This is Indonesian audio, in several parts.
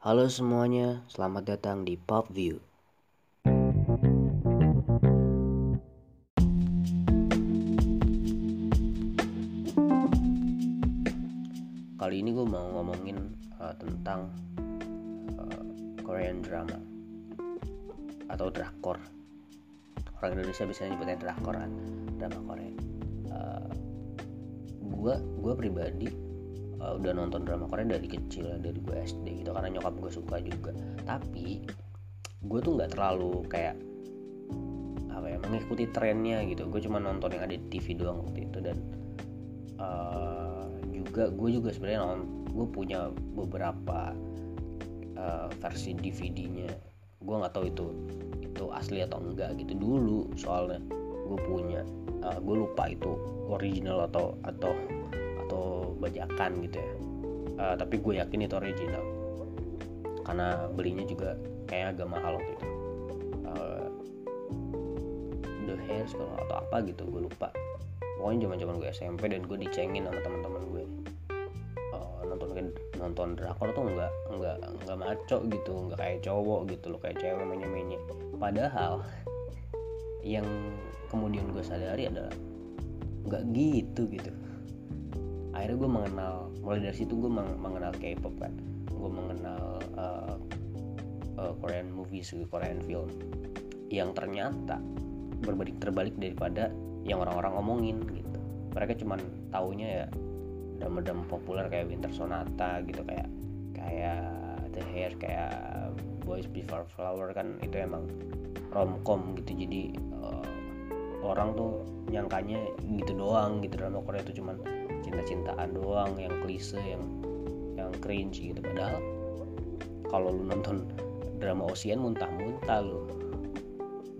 Halo semuanya, selamat datang di Pop View. Kali ini gue mau ngomongin uh, tentang uh, Korean drama atau drakor. Orang Indonesia biasanya nyebutnya drakor kan, drama Korea. Uh, gue gue pribadi uh, udah nonton drama Korea dari kecil dari gue SD gitu karena nyokap gue suka juga. Tapi gue tuh nggak terlalu kayak apa ya mengikuti trennya gitu. Gue cuma nonton yang ada di TV doang waktu itu. Dan uh, juga gue juga sebenarnya gue punya beberapa uh, versi DVD-nya gue nggak tahu itu itu asli atau enggak gitu. Dulu soalnya gue punya uh, gue lupa itu original atau atau atau bajakan gitu ya. Uh, tapi gue yakin itu original. Karena belinya juga kayak agak mahal waktu itu. Uh, The Hairs kalau atau apa gitu gue lupa. Pokoknya zaman zaman gue SMP dan gue dicengin sama teman-teman gue. Uh, nonton nonton drakor tuh nggak nggak nggak maco gitu nggak kayak cowok gitu loh kayak cewek menye menye padahal yang kemudian gue sadari adalah nggak gitu gitu akhirnya gue mengenal mulai dari situ gue mengenal K-pop kan. Gue mengenal uh, uh, Korean movies Korean film. Yang ternyata berbanding terbalik daripada yang orang-orang omongin gitu. Mereka cuman taunya ya drama-drama populer kayak Winter Sonata gitu kayak kayak The Hair kayak Boys Before Flower kan. Itu emang romcom gitu. Jadi uh, orang tuh nyangkanya gitu doang gitu. Drama Korea itu cuman cinta-cintaan doang yang klise yang yang cringe gitu. Padahal kalau lu nonton drama Ocean muntah-muntah lu.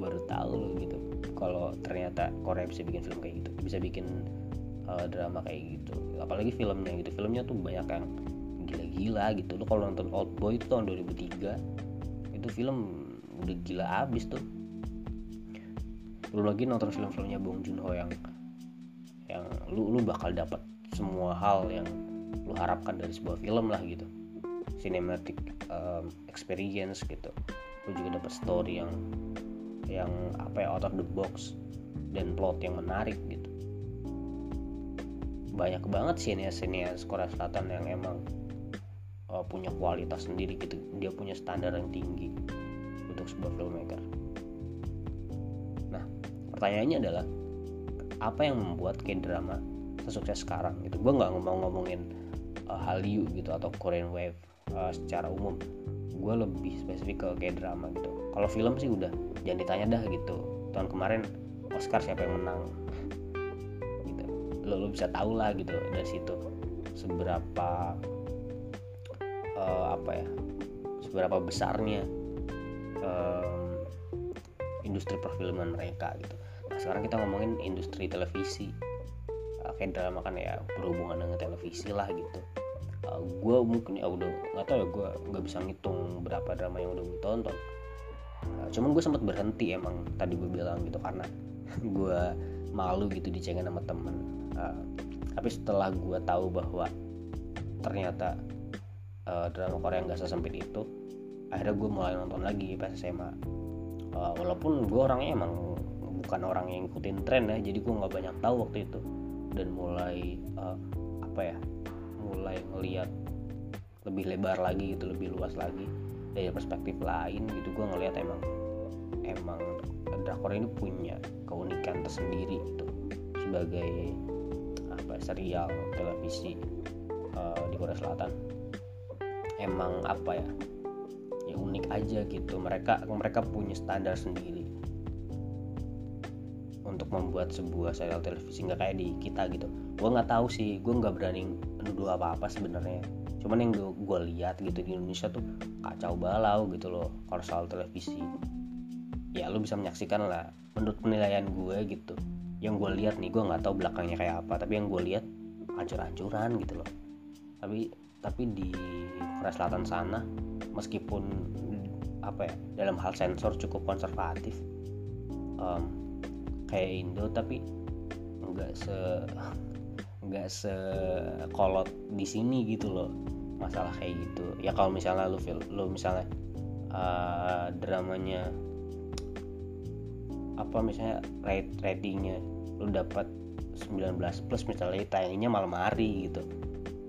Baru tahu lu gitu kalau ternyata Korea bisa bikin film kayak gitu bisa bikin uh, drama kayak gitu. Apalagi filmnya gitu filmnya tuh banyak yang gila-gila gitu. Lu kalau nonton Old Boy itu tahun 2003 itu film udah gila abis tuh. Belum lagi nonton film-filmnya Bong Joon Ho yang yang lu lu bakal dapat semua hal yang lu harapkan dari sebuah film lah gitu. Cinematic um, experience gitu. Lu juga dapat story yang yang apa ya out of the box dan plot yang menarik gitu. Banyak banget sinias-sinias Korea Selatan yang emang uh, punya kualitas sendiri gitu. Dia punya standar yang tinggi untuk sebuah filmmaker. Nah pertanyaannya adalah apa yang membuat kayak drama sesukses sekarang gitu. Gue nggak mau ngomongin uh, Hallyu gitu atau Korean Wave uh, secara umum. Gue lebih spesifik ke kayak drama gitu. Kalau film sih udah jangan ditanya dah gitu. Tahun kemarin Oscar siapa yang menang? Gitu. Lo, lo bisa tahu lah gitu dari situ. Seberapa uh, apa ya seberapa besarnya um, industri perfilman mereka gitu. Nah sekarang kita ngomongin industri televisi kayak drama kan ya berhubungan dengan televisi lah gitu. Uh, gue mungkin ya udah nggak tahu ya gue nggak bisa ngitung berapa drama yang udah gue tonton. Uh, cuman gue sempat berhenti emang tadi gue bilang gitu karena gue malu gitu dicengin sama temen. Uh, tapi setelah gue tahu bahwa ternyata uh, drama Korea nggak sesempit itu akhirnya gue mulai nonton lagi pas SMA uh, walaupun gue orangnya emang bukan orang yang ngikutin tren ya jadi gue nggak banyak tahu waktu itu dan mulai uh, apa ya mulai ngelihat lebih lebar lagi gitu lebih luas lagi dari perspektif lain gitu. Gue ngelihat emang emang drakor ini punya keunikan tersendiri gitu sebagai apa serial televisi uh, di Korea Selatan. Emang apa ya ya unik aja gitu. Mereka mereka punya standar sendiri untuk membuat sebuah serial televisi nggak kayak di kita gitu. Gue nggak tahu sih gue nggak berani nuduh apa apa sebenarnya. Cuman yang gue lihat gitu di Indonesia tuh kacau balau gitu loh kalau soal televisi. Ya lu bisa menyaksikan lah. Menurut penilaian gue gitu yang gue lihat nih gue nggak tahu belakangnya kayak apa tapi yang gue lihat hancur-hancuran gitu loh. Tapi tapi di Korea Selatan sana meskipun apa ya dalam hal sensor cukup konservatif um, kayak Indo tapi nggak se nggak sekolot di sini gitu loh masalah kayak gitu. Ya kalau misalnya lu lu misalnya uh, dramanya apa misalnya rate ratingnya lu dapat 19 plus misalnya tayanginnya malam hari gitu.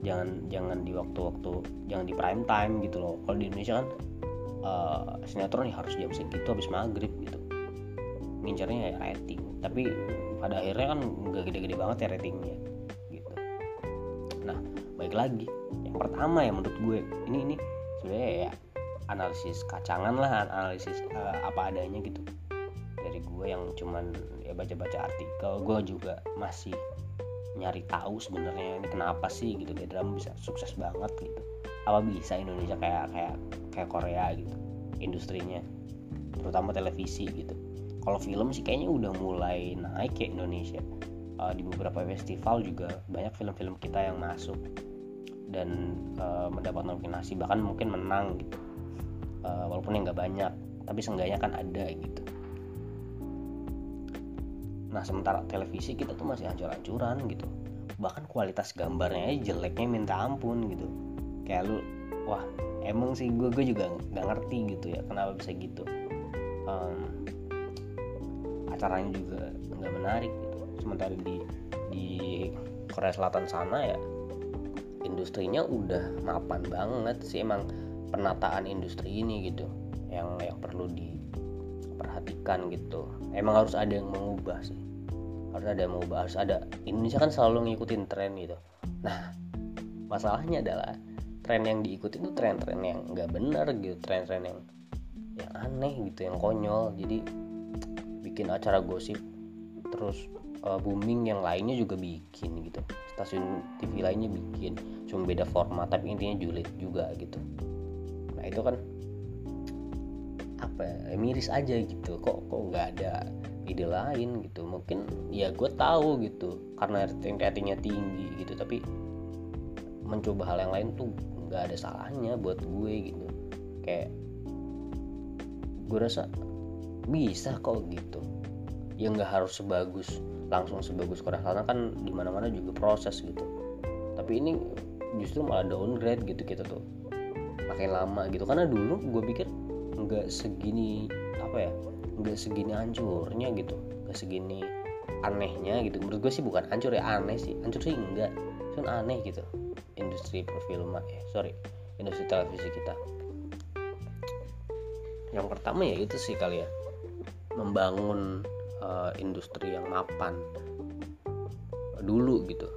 Jangan jangan di waktu-waktu jangan di prime time gitu loh. Kalau di Indonesia kan uh, sinetron ya harus jam segitu habis maghrib gitu ngincarnya ya rating. Tapi pada akhirnya kan nggak gede-gede banget ya ratingnya gitu. Nah baik lagi. Yang pertama ya menurut gue ini ini sebenarnya ya analisis kacangan lah analisis uh, apa adanya gitu. Dari gue yang cuman ya baca-baca artikel gue juga masih nyari tahu sebenarnya ini kenapa sih gitu kayak drama bisa sukses banget gitu. Apa bisa Indonesia kayak kayak kayak Korea gitu industrinya terutama televisi gitu kalau film sih kayaknya udah mulai naik ya Indonesia. Uh, di beberapa festival juga banyak film-film kita yang masuk dan uh, mendapat nominasi bahkan mungkin menang gitu. Uh, walaupun yang nggak banyak tapi seenggaknya kan ada gitu. Nah sementara televisi kita tuh masih hancur-hancuran gitu. Bahkan kualitas gambarnya jeleknya minta ampun gitu. Kayak lu wah emang sih gue gue juga nggak ngerti gitu ya kenapa bisa gitu. Um, acaranya juga nggak menarik gitu. Sementara di di Korea Selatan sana ya industrinya udah mapan banget sih emang penataan industri ini gitu yang yang perlu diperhatikan gitu. Emang harus ada yang mengubah sih. Harus ada yang mengubah harus ada Indonesia kan selalu ngikutin tren gitu. Nah masalahnya adalah tren yang diikuti itu tren-tren yang nggak benar gitu tren-tren yang yang aneh gitu yang konyol. Jadi bikin acara gosip terus uh, booming yang lainnya juga bikin gitu. Stasiun TV lainnya bikin cuma beda format tapi intinya julid juga gitu. Nah itu kan apa ya, miris aja gitu. Kok kok nggak ada ide lain gitu? Mungkin ya gue tahu gitu karena rating ratingnya tinggi gitu. Tapi mencoba hal yang lain tuh nggak ada salahnya buat gue gitu. Kayak gue rasa bisa kok gitu. Ya nggak harus sebagus langsung sebagus Korea karena kan di mana-mana juga proses gitu. Tapi ini justru malah downgrade gitu kita tuh. Makin lama gitu. Karena dulu gue pikir nggak segini apa ya nggak segini hancurnya gitu. Nggak segini anehnya gitu. Menurut gue sih bukan hancur ya aneh sih. Hancur sih enggak cuman aneh gitu. Industri perfilman ya sorry. Industri televisi kita. Yang pertama ya itu sih kali ya membangun uh, industri yang mapan dulu gitu.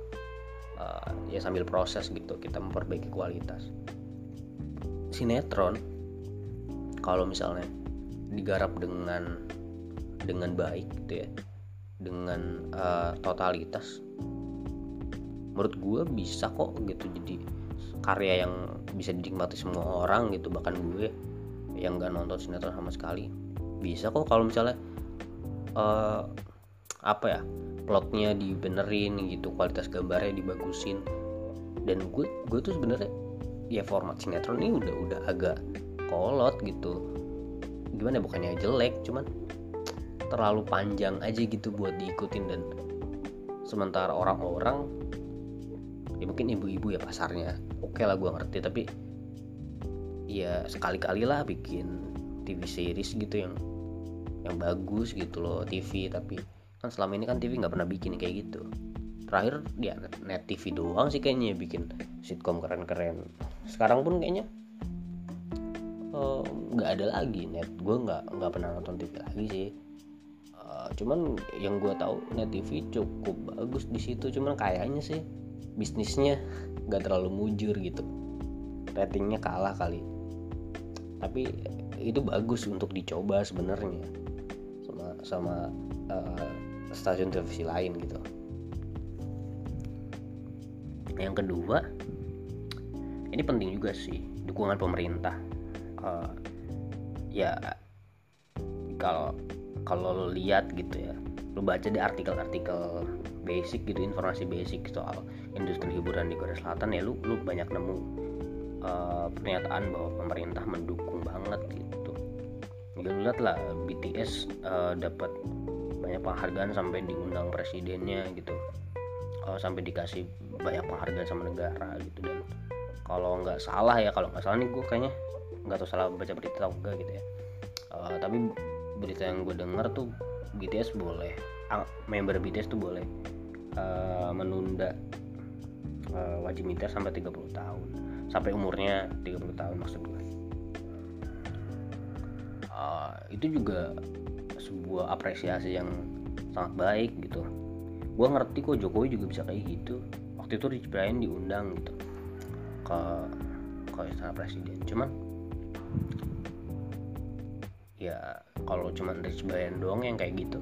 Uh, ya sambil proses gitu kita memperbaiki kualitas. Sinetron kalau misalnya digarap dengan dengan baik gitu ya dengan uh, totalitas menurut gue bisa kok gitu. Jadi karya yang bisa dinikmati semua orang gitu bahkan gue yang gak nonton sinetron sama sekali bisa kok kalau misalnya uh, apa ya plotnya dibenerin gitu kualitas gambarnya dibagusin. Dan gue gue tuh sebenarnya ya format sinetron ini udah udah agak kolot gitu. Gimana bukannya jelek cuman terlalu panjang aja gitu buat diikutin dan sementara orang-orang ya mungkin ibu-ibu ya pasarnya oke okay lah gue ngerti tapi ya sekali-kali lah bikin TV series gitu yang yang bagus gitu loh TV tapi kan selama ini kan TV nggak pernah bikin kayak gitu. Terakhir ya net TV doang sih kayaknya bikin sitkom keren-keren. Sekarang pun kayaknya eh, nggak uh, ada lagi net. Gue nggak nggak pernah nonton TV lagi sih. Uh, cuman yang gue tahu net TV cukup bagus di situ. Cuman kayaknya sih bisnisnya nggak terlalu mujur gitu. Ratingnya kalah kali. Tapi itu bagus untuk dicoba sebenarnya sama uh, stasiun televisi lain gitu. Yang kedua ini penting juga sih dukungan pemerintah. Uh, ya kalau kalau lo lihat gitu ya lo baca di artikel-artikel basic gitu informasi basic soal industri hiburan di Korea Selatan ya lu lu banyak nemu uh, pernyataan bahwa pemerintah mendukung banget gitu lu lihat lah BTS uh, eh, dapat banyak penghargaan sampai diundang presidennya gitu. Uh, sampai dikasih banyak penghargaan sama negara gitu. Dan kalau nggak salah ya kalau nggak salah nih gue kayaknya nggak tahu salah baca berita atau enggak gitu ya. Uh, tapi berita yang gue dengar tuh BTS boleh member BTS tuh boleh uh, menunda uh, wajib militer sampai 30 tahun. Sampai umurnya 30 tahun maksud gue uh, itu juga sebuah apresiasi yang sangat baik gitu. Gue ngerti kok Jokowi juga bisa kayak gitu. Waktu itu Rich Brian diundang gitu ke ke istana presiden. Cuman ya kalau cuman Rich Brian doang yang kayak gitu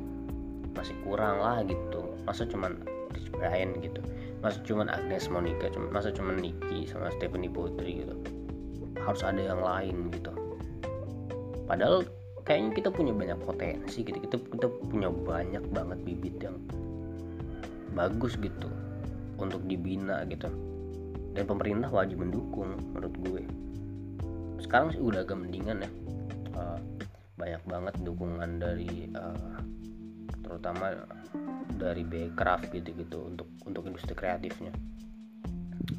masih kurang lah gitu. Masa cuman Rich Brian gitu? Masa cuman Agnes Monica masa cuman Nicky sama Stephanie Putri gitu? Harus ada yang lain gitu padahal kayaknya kita punya banyak potensi gitu. Kita kita punya banyak banget bibit yang bagus gitu untuk dibina gitu. Dan pemerintah wajib mendukung menurut gue. Sekarang sih udah agak mendingan ya. Uh, banyak banget dukungan dari uh, terutama dari Backcraft gitu-gitu untuk untuk industri kreatifnya.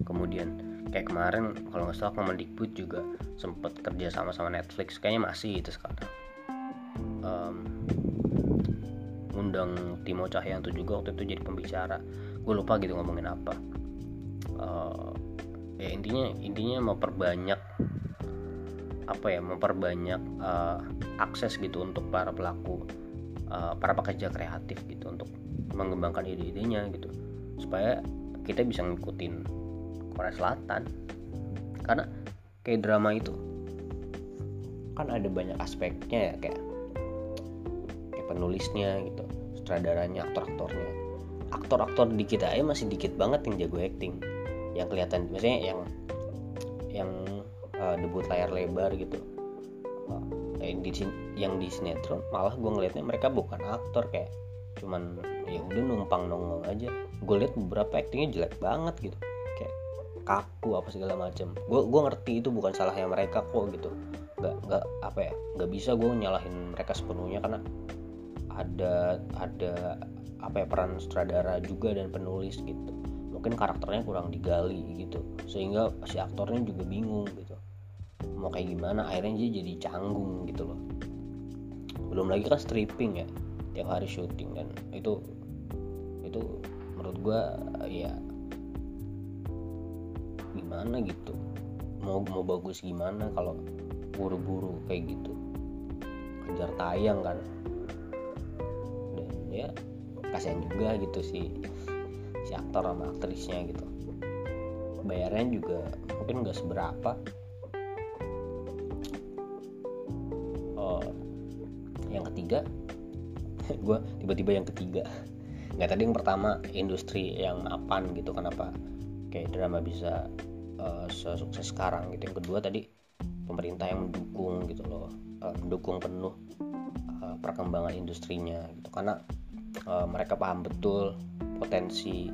Kemudian kayak kemarin kalau nggak salah Kemendikbud juga sempet kerja sama sama Netflix kayaknya masih itu sekarang. Um, undang Timo Cahyanto juga waktu itu jadi pembicara. Gue lupa gitu ngomongin apa. Uh, ya intinya intinya memperbanyak apa ya memperbanyak uh, akses gitu untuk para pelaku uh, para pekerja kreatif gitu untuk mengembangkan ide-idenya gitu. Supaya kita bisa ngikutin Korea Selatan. Karena kayak drama itu. Kan ada banyak aspeknya ya kayak penulisnya gitu sutradaranya aktor-aktornya. Aktor-aktor di kita aja masih dikit banget yang jago acting. Yang kelihatan misalnya yang yang uh, debut layar lebar gitu. Uh, yang di yang di sinetron malah gue ngelihatnya mereka bukan aktor kayak cuman ya udah numpang nongol aja. Gue lihat beberapa actingnya jelek banget gitu. Kayak kaku apa segala macam gue gue ngerti itu bukan salahnya mereka kok gitu. Nggak nggak apa ya nggak bisa gue nyalahin mereka sepenuhnya karena ada ada apa ya peran sutradara juga dan penulis gitu. Mungkin karakternya kurang digali gitu. Sehingga si aktornya juga bingung gitu. Mau kayak gimana akhirnya dia jadi canggung gitu loh. Belum lagi kan stripping ya tiap hari syuting dan itu itu menurut gue ya gimana gitu? Mau mau bagus gimana kalau buru-buru kayak gitu? Kejar tayang kan? Ya kasihan juga gitu si si aktor sama aktrisnya gitu. Bayarnya juga mungkin nggak seberapa. Oh yang ketiga? Gue tiba-tiba yang ketiga. Nggak tadi yang pertama industri yang apan gitu kenapa kayak drama bisa uh, sukses sekarang gitu. Yang kedua tadi pemerintah yang mendukung gitu loh. Uh, mendukung penuh uh, perkembangan industrinya gitu. Karena uh, mereka paham betul potensi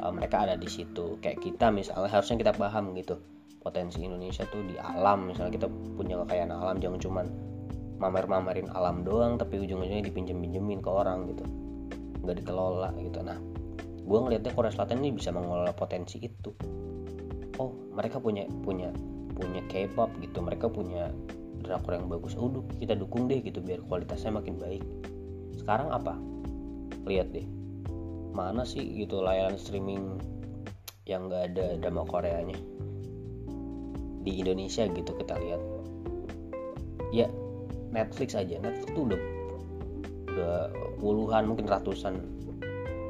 uh, mereka ada di situ. Kayak kita misalnya harusnya kita paham gitu potensi Indonesia tuh di alam. Misalnya kita punya kekayaan alam jangan cuman mamer-mamerin alam doang tapi ujung-ujungnya dipinjem-pinjemin ke orang gitu. Nggak dikelola gitu. Nah gue ngelihatnya Korea Selatan ini bisa mengelola potensi itu. Oh mereka punya punya punya K-pop gitu mereka punya drakor yang bagus. Udah kita dukung deh gitu biar kualitasnya makin baik. Sekarang apa? Lihat deh. Mana sih gitu layanan streaming yang nggak ada drama Koreanya? Di Indonesia gitu kita lihat. Ya Netflix aja. Netflix tuh udah udah puluhan mungkin ratusan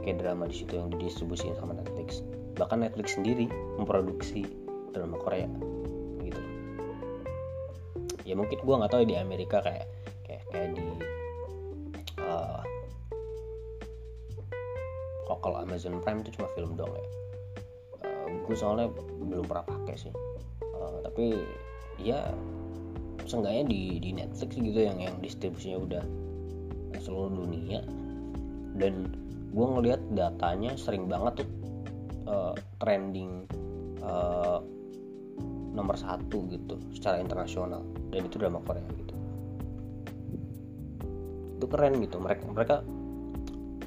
kayak drama di situ yang didistribusikan sama Netflix. Bahkan Netflix sendiri memproduksi drama Korea gitu. Ya mungkin gue nggak tahu di Amerika kayak kayak kayak di kok kalau Amazon Prime itu cuma film dong ya? Uh, eh, gue soalnya belum pernah pakai sih. Uh, tapi ya seenggaknya di di Netflix gitu yang yang distribusinya udah seluruh dunia. Dan gue ngelihat datanya sering banget tuh uh, trending uh, nomor satu gitu secara internasional. Dan itu drama Korea gitu. Itu keren gitu mereka mereka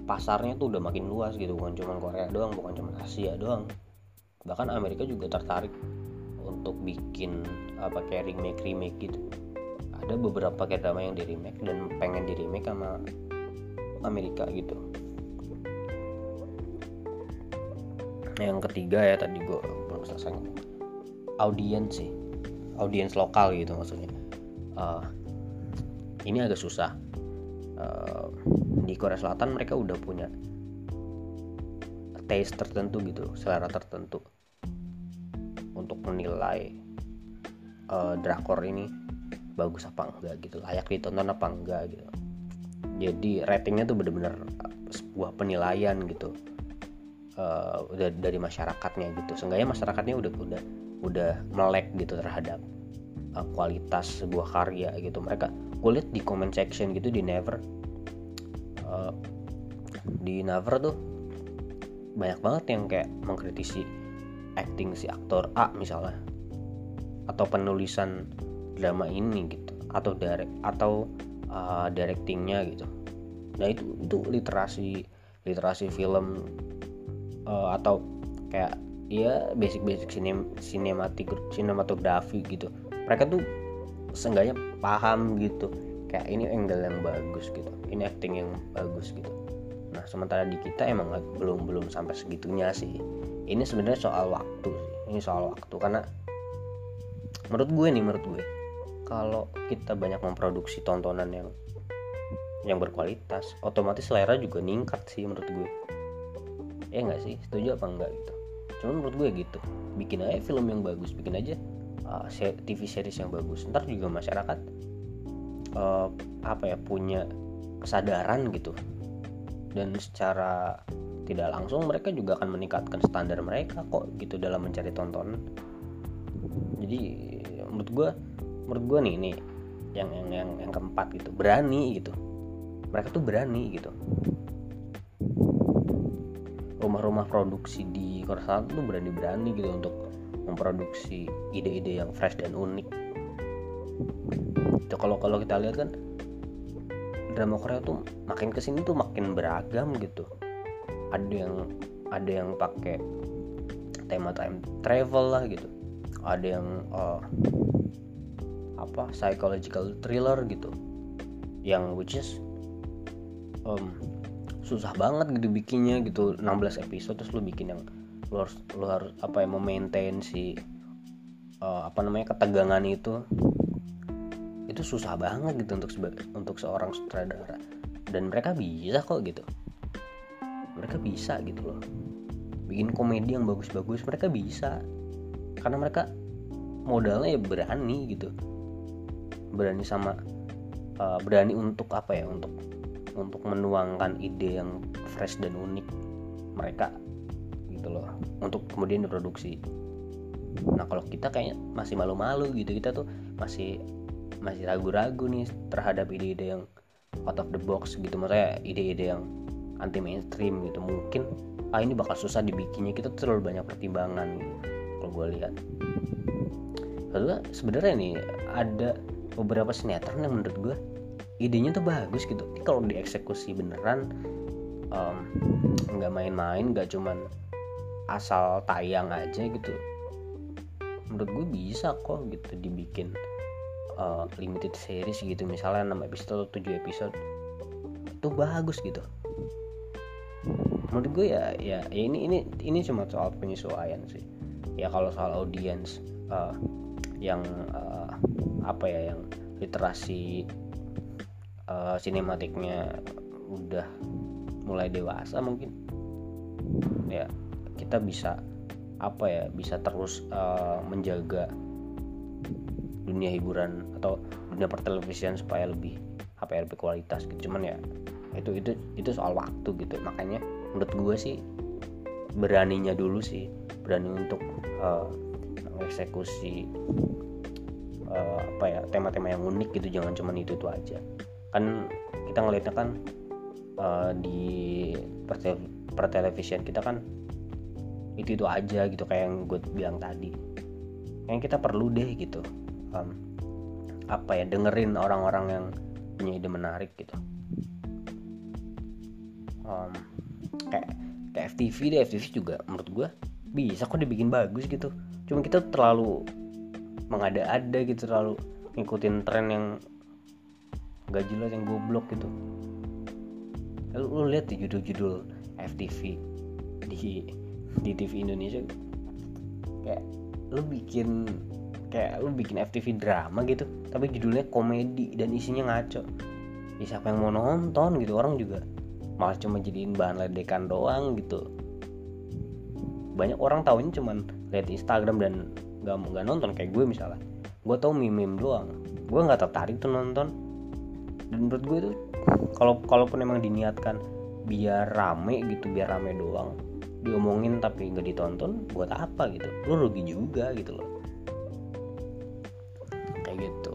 pasarnya tuh udah makin luas gitu bukan cuma Korea doang bukan cuma Asia doang. Bahkan Amerika juga tertarik untuk bikin apa kayak remake remake gitu. Ada beberapa kayak drama yang di remake dan pengen di remake sama Amerika gitu yang ketiga ya tadi gue belum selesai audiens sih. Audiens lokal gitu maksudnya. Uh, ini agak susah. Uh, di Korea Selatan mereka udah punya taste tertentu gitu selera tertentu untuk menilai uh, drakor ini bagus apa enggak gitu layak ditonton apa enggak gitu. Jadi ratingnya tuh bener-bener sebuah penilaian gitu uh, dari masyarakatnya gitu. Seenggaknya masyarakatnya udah udah udah melek gitu terhadap uh, kualitas sebuah karya gitu. Mereka gue liat di comment section gitu di Never uh, di Never tuh banyak banget yang kayak mengkritisi acting si aktor A misalnya atau penulisan drama ini gitu atau direct atau uh, directingnya gitu. Nah itu itu literasi literasi film uh, atau kayak ya basic-basic sinem sinematik sinematografi gitu. Mereka tuh seenggaknya paham gitu. Kayak ini angle yang bagus gitu ini acting yang bagus gitu. Nah sementara di kita emang belum belum sampai segitunya sih. Ini sebenarnya soal waktu sih ini soal waktu. Karena menurut gue nih menurut gue kalau kita banyak memproduksi tontonan yang yang berkualitas otomatis selera juga ningkat sih menurut gue ya nggak sih setuju apa enggak gitu. Cuman menurut gue gitu bikin aja film yang bagus bikin aja uh, TV series yang bagus. Ntar juga masyarakat uh, apa ya punya kesadaran gitu. Dan secara tidak langsung mereka juga akan meningkatkan standar mereka kok gitu dalam mencari tontonan. Jadi menurut gue menurut gue nih ini yang yang yang yang keempat gitu berani gitu. Mereka tuh berani gitu rumah-rumah produksi di Korea Selatan tuh berani-berani gitu untuk memproduksi ide-ide yang fresh dan unik. Itu kalau kalau kita lihat kan drama Korea tuh makin ke sini tuh makin beragam gitu. Ada yang ada yang pakai tema time travel lah gitu. Ada yang uh, apa psychological thriller gitu. Yang which is um, susah banget gitu. bikinnya gitu 16 episode terus lu bikin yang lu harus lu harus apa ya memaintain si uh, apa namanya ketegangan itu. Itu susah banget gitu untuk untuk seorang sutradara. Dan mereka bisa kok gitu. Mereka bisa gitu loh. Bikin komedi yang bagus-bagus mereka bisa. Karena mereka modalnya ya berani gitu. Berani sama uh, berani untuk apa ya untuk untuk menuangkan ide yang fresh dan unik mereka gitu loh untuk kemudian diproduksi. Nah kalau kita kayaknya masih malu-malu gitu kita tuh masih masih ragu-ragu nih terhadap ide-ide yang out of the box gitu. Maksudnya ide-ide yang anti mainstream gitu. Mungkin ah ini bakal susah dibikinnya. Kita terlalu banyak pertimbangan gitu kalau gue lihat. Lalu sebenarnya nih ada beberapa sinetron yang menurut gue idenya tuh bagus gitu. Tapi kalau dieksekusi beneran nggak um, main-main nggak cuman asal tayang aja gitu menurut gue bisa kok gitu dibikin uh, limited series gitu. Misalnya 6 episode atau 7 episode itu bagus gitu. Menurut gue ya ya, ya ini ini ini cuma soal penyesuaian sih. Ya kalau soal audiens uh, yang uh, apa ya yang literasi uh, udah mulai dewasa mungkin. Ya kita bisa apa ya bisa terus uh, menjaga dunia hiburan atau dunia pertelevisian supaya lebih apa ya lebih kualitas gitu. Cuman ya itu itu itu soal waktu gitu. Makanya menurut gue sih beraninya dulu sih berani untuk uh, mengeksekusi uh, apa ya tema-tema yang unik gitu. Jangan cuman itu itu aja kan kita ngelihatnya kan uh, di pertelevisian kita kan itu itu aja gitu kayak yang gue bilang tadi. Yang kita perlu deh gitu um, apa ya dengerin orang-orang yang punya ide menarik gitu. Um, kayak kayak FTV deh FTV juga menurut gue bisa kok dibikin bagus gitu. Cuma kita terlalu mengada-ada gitu terlalu ngikutin tren yang gak jelas yang goblok gitu. Lu, lu lihat di judul-judul FTV di di TV Indonesia kayak lu bikin kayak lu bikin FTV drama gitu tapi judulnya komedi dan isinya ngaco. Ya siapa yang mau nonton gitu? Orang juga malah cuma jadiin bahan ledekan doang gitu. Banyak orang tahunya cuman lihat Instagram dan nggak nggak nonton kayak gue misalnya. Gue tau meme doang. Gue nggak tertarik tuh nonton dan menurut gue tuh kalau kalaupun emang diniatkan biar rame gitu biar rame doang diomongin tapi nggak ditonton buat apa gitu? Lu rugi juga gitu loh. Gitu.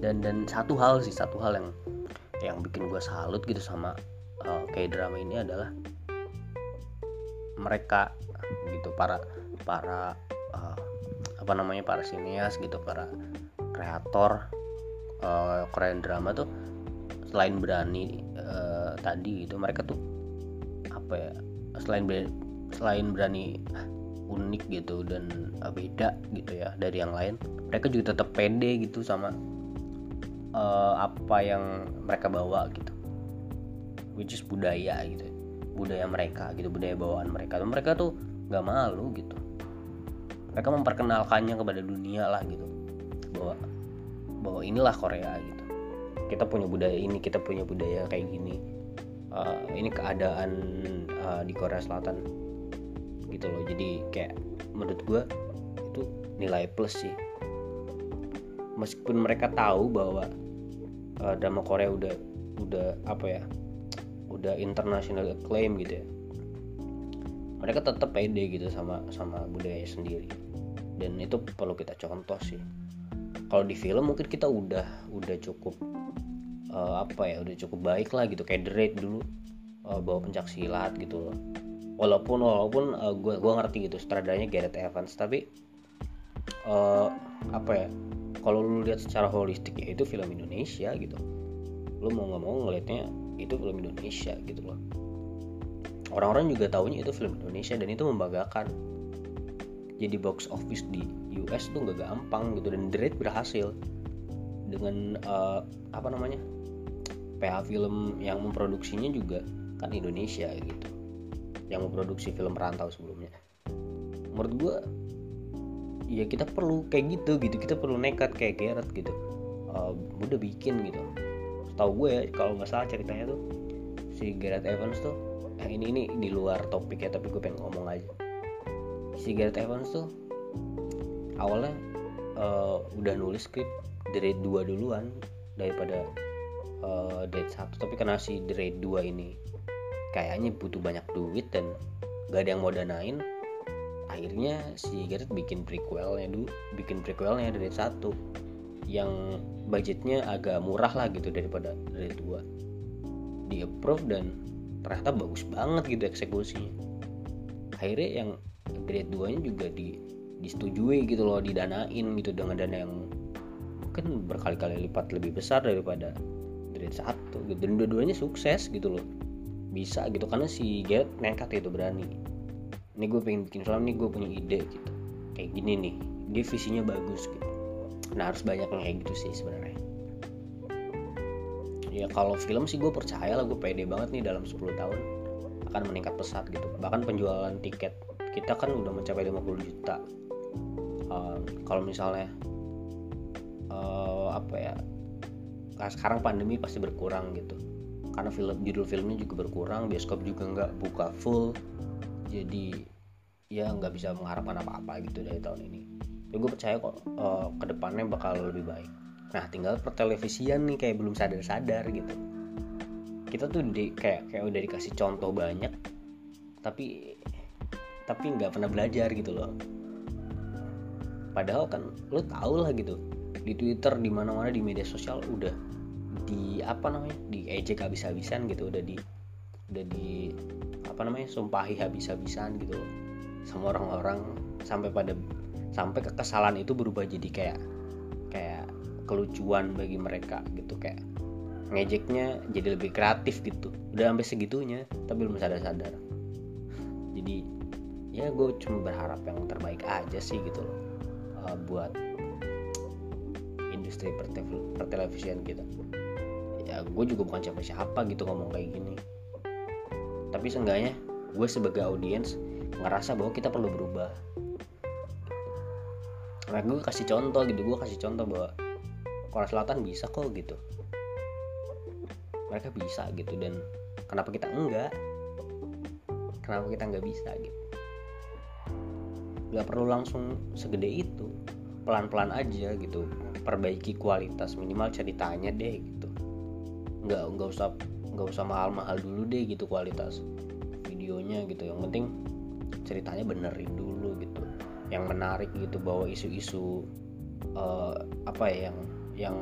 Dan dan satu hal sih satu hal yang yang bikin gue salut gitu sama uh, kayak drama ini adalah mereka gitu para para uh, apa namanya para sinias gitu para kreator uh, Korean drama tuh selain berani uh, tadi gitu mereka tuh apa ya selain selain berani unik gitu dan uh, beda gitu ya dari yang lain mereka juga tetap pede gitu sama uh, apa yang mereka bawa gitu. Which is budaya gitu budaya mereka gitu budaya bawaan mereka. Dan mereka tuh nggak malu gitu. Mereka memperkenalkannya kepada dunia lah gitu bahwa bahwa inilah Korea gitu. Kita punya budaya ini kita punya budaya kayak gini. Uh, ini keadaan uh, di Korea Selatan gitu loh. Jadi kayak menurut gue itu nilai plus sih. Meskipun mereka tahu bahwa uh, drama Korea udah udah apa ya udah international acclaim gitu ya. Mereka tetap pede gitu sama sama budaya sendiri. Dan itu perlu kita contoh sih kalau di film mungkin kita udah udah cukup uh, apa ya udah cukup baik lah gitu. Kayak The Raid dulu uh, bawa pencak silat gitu loh. Walaupun walaupun uh, eh, gue ngerti gitu stradanya Gareth Evans tapi uh, apa ya kalau lu lihat secara holistik ya itu film Indonesia gitu. Lu mau nggak mau ngelihatnya itu film Indonesia gitu loh. Orang-orang juga tahunya itu film Indonesia dan itu membanggakan. Jadi box office di US tuh nggak gampang gitu dan The berhasil dengan uh, apa namanya PH film yang memproduksinya juga kan Indonesia gitu yang memproduksi film rantau sebelumnya. Menurut gue ya kita perlu kayak gitu gitu kita perlu nekat kayak Gareth gitu uh, udah bikin gitu. Tahu gue ya kalau nggak salah ceritanya tuh si Gareth Evans tuh eh, ini ini di luar topik ya tapi gue pengen ngomong aja. Si Gareth Evans tuh awalnya uh, udah nulis skrip dari dua duluan daripada uh, satu. Tapi karena si The 2 ini kayaknya butuh banyak duit dan gak ada yang mau danain akhirnya si Gareth bikin prequelnya dulu bikin prequelnya dari satu yang budgetnya agak murah lah gitu daripada dari dua. Di approve dan ternyata bagus banget gitu eksekusinya. Akhirnya yang grade 2 nya juga di disetujui gitu loh didanain gitu dengan dana yang mungkin berkali-kali lipat lebih besar daripada grade 1 gitu. Dan dua-duanya sukses gitu loh. Bisa gitu karena si Garrett nekat itu berani. Ini gue pengen bikin film nih gue punya ide gitu. Kayak gini nih dia visinya bagus gitu. Nah harus banyak yang kayak gitu sih sebenarnya. Ya kalau film sih gue percaya lah gue pede banget nih dalam 10 tahun akan meningkat pesat gitu. Bahkan penjualan tiket kita kan udah mencapai 50 juta kalau misalnya uh, apa ya sekarang pandemi pasti berkurang gitu. Karena film judul filmnya juga berkurang bioskop juga nggak buka full. Jadi ya nggak bisa mengharapkan apa-apa gitu dari tahun ini. Ya gue percaya kok uh, ke depannya bakal lebih baik. Nah tinggal pertelevisian nih kayak belum sadar-sadar gitu. Kita tuh di, kayak kayak udah dikasih contoh banyak tapi tapi nggak pernah belajar gitu loh padahal kan lo tau lah gitu di Twitter di mana-mana di media sosial udah di apa namanya di ejek habis-habisan gitu udah di udah di apa namanya sumpahi habis-habisan gitu. Sama orang-orang sampai pada sampai kekesalan itu berubah jadi kayak kayak kelucuan bagi mereka gitu kayak ngejeknya jadi lebih kreatif gitu. Udah sampai segitunya tapi belum sadar-sadar. Jadi ya gue cuma berharap yang terbaik aja sih gitu loh uh, buat industri pertelevisian kita. Ya gue juga bukan siapa-siapa gitu ngomong kayak gini. Tapi seenggaknya gue sebagai audiens ngerasa bahwa kita perlu berubah. Nah gue kasih contoh gitu gue kasih contoh bahwa Korea Selatan bisa kok gitu. Mereka bisa gitu dan kenapa kita enggak? Kenapa kita nggak bisa gitu nggak perlu langsung segede itu. Pelan-pelan aja gitu. Perbaiki kualitas. Minimal ceritanya deh gitu. Nggak nggak usah nggak usah mahal-mahal dulu deh gitu kualitas videonya gitu. Yang penting ceritanya benerin dulu gitu. Yang menarik gitu bawa isu-isu uh, apa ya yang yang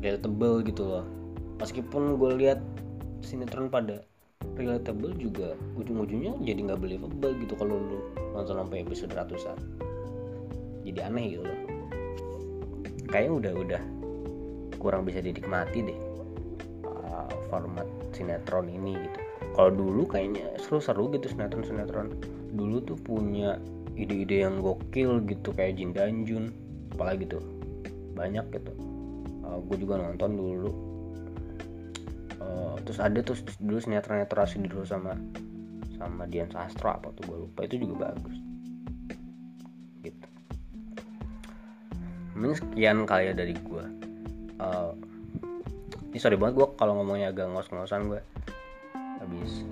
relatable gitu loh. Meskipun gue lihat sinetron pada relatable juga. Ujung-ujungnya jadi nggak believable gitu kalau lu nonton sampai episode ratusan. Jadi aneh gitu loh. Kayaknya udah udah kurang bisa dinikmati deh uh, format sinetron ini gitu. Kalau dulu kayaknya seru-seru gitu sinetron-sinetron. Dulu tuh punya ide-ide yang gokil gitu kayak Jin dan Jun apalagi tuh. Banyak gitu. Uh, gue juga nonton dulu uh, terus ada tuh dulu sinetron netrasi dulu sama sama Dian Sastro apa tuh gue lupa. Itu juga bagus. Gitu. Ini sekian kali ya dari gue uh, ini sorry banget gue kalau ngomongnya agak ngos-ngosan gue habis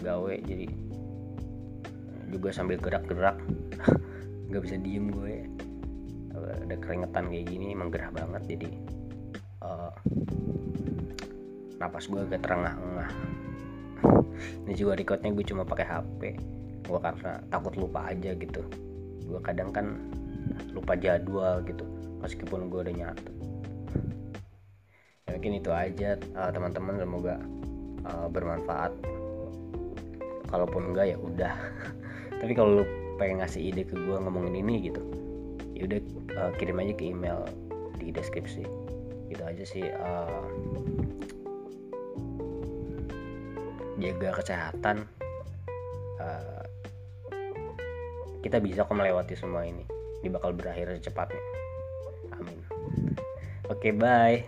gawe jadi juga sambil gerak-gerak. Nggak bisa diem gue. Ada keringetan kayak gini emang gerah banget jadi uh, napas gue agak terengah-engah. Ini juga recordnya gue cuma pakai HP gue karena takut lupa aja gitu. Gue kadang kan lupa jadwal gitu meskipun gue udah nyatu ya, mungkin itu aja. Uh, teman-teman semoga uh, bermanfaat. Kalaupun enggak ya udah. Tapi kalau lu pengen ngasih ide ke gue ngomongin ini gitu ya udah uh, kirim aja ke email di deskripsi. Gitu aja sih uh, jaga kesehatan uh, kita bisa kok melewati semua ini. Ini bakal berakhir secepatnya. Amin. Oke okay, bye